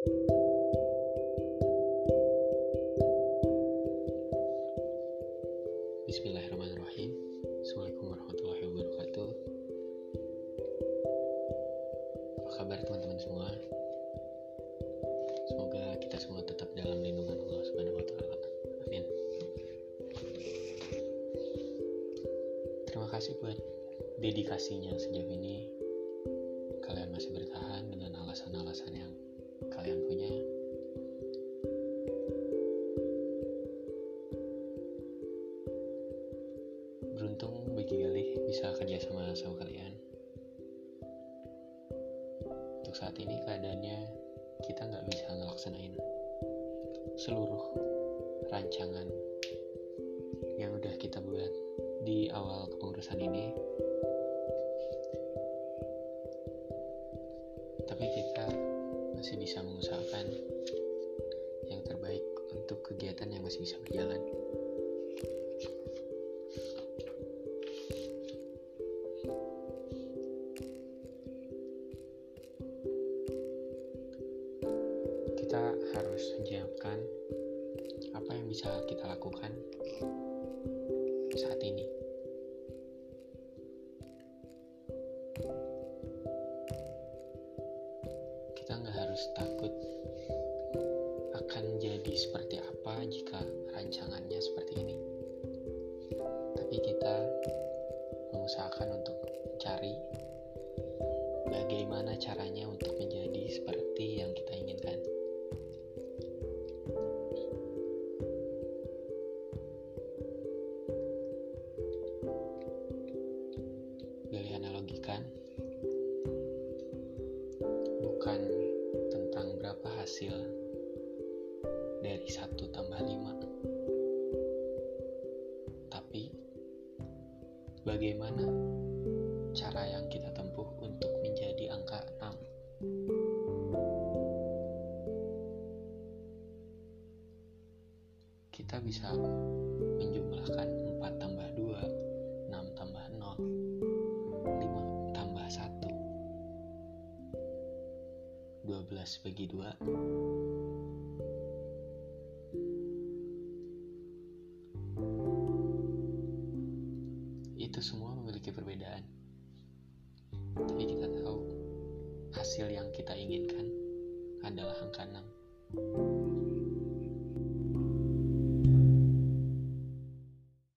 Bismillahirrahmanirrahim Assalamualaikum warahmatullahi wabarakatuh Apa kabar teman-teman semua? Semoga kita semua tetap dalam lindungan Allah Subhanahu wa taala. Amin. Terima kasih buat dedikasinya sejauh ini. Beruntung bagi Galih bisa kerja sama sama kalian. Untuk saat ini keadaannya kita nggak bisa ngelaksanain seluruh rancangan yang udah kita buat di awal kepengurusan ini tapi kita masih bisa mengusahakan yang terbaik untuk kegiatan yang masih bisa berjalan kita harus menyiapkan apa yang bisa kita lakukan saat ini. Kita nggak harus takut akan jadi seperti apa jika rancangannya seperti ini. Tapi kita mengusahakan untuk mencari bagaimana caranya untuk menjadi seperti yang kita analogikan bukan tentang berapa hasil dari satu tambah lima, tapi bagaimana cara yang kita tempuh untuk menjadi angka 6 kita bisa menjumlahkan 4 12 bagi 2 itu semua memiliki perbedaan. Tapi kita tahu hasil yang kita inginkan adalah angka 6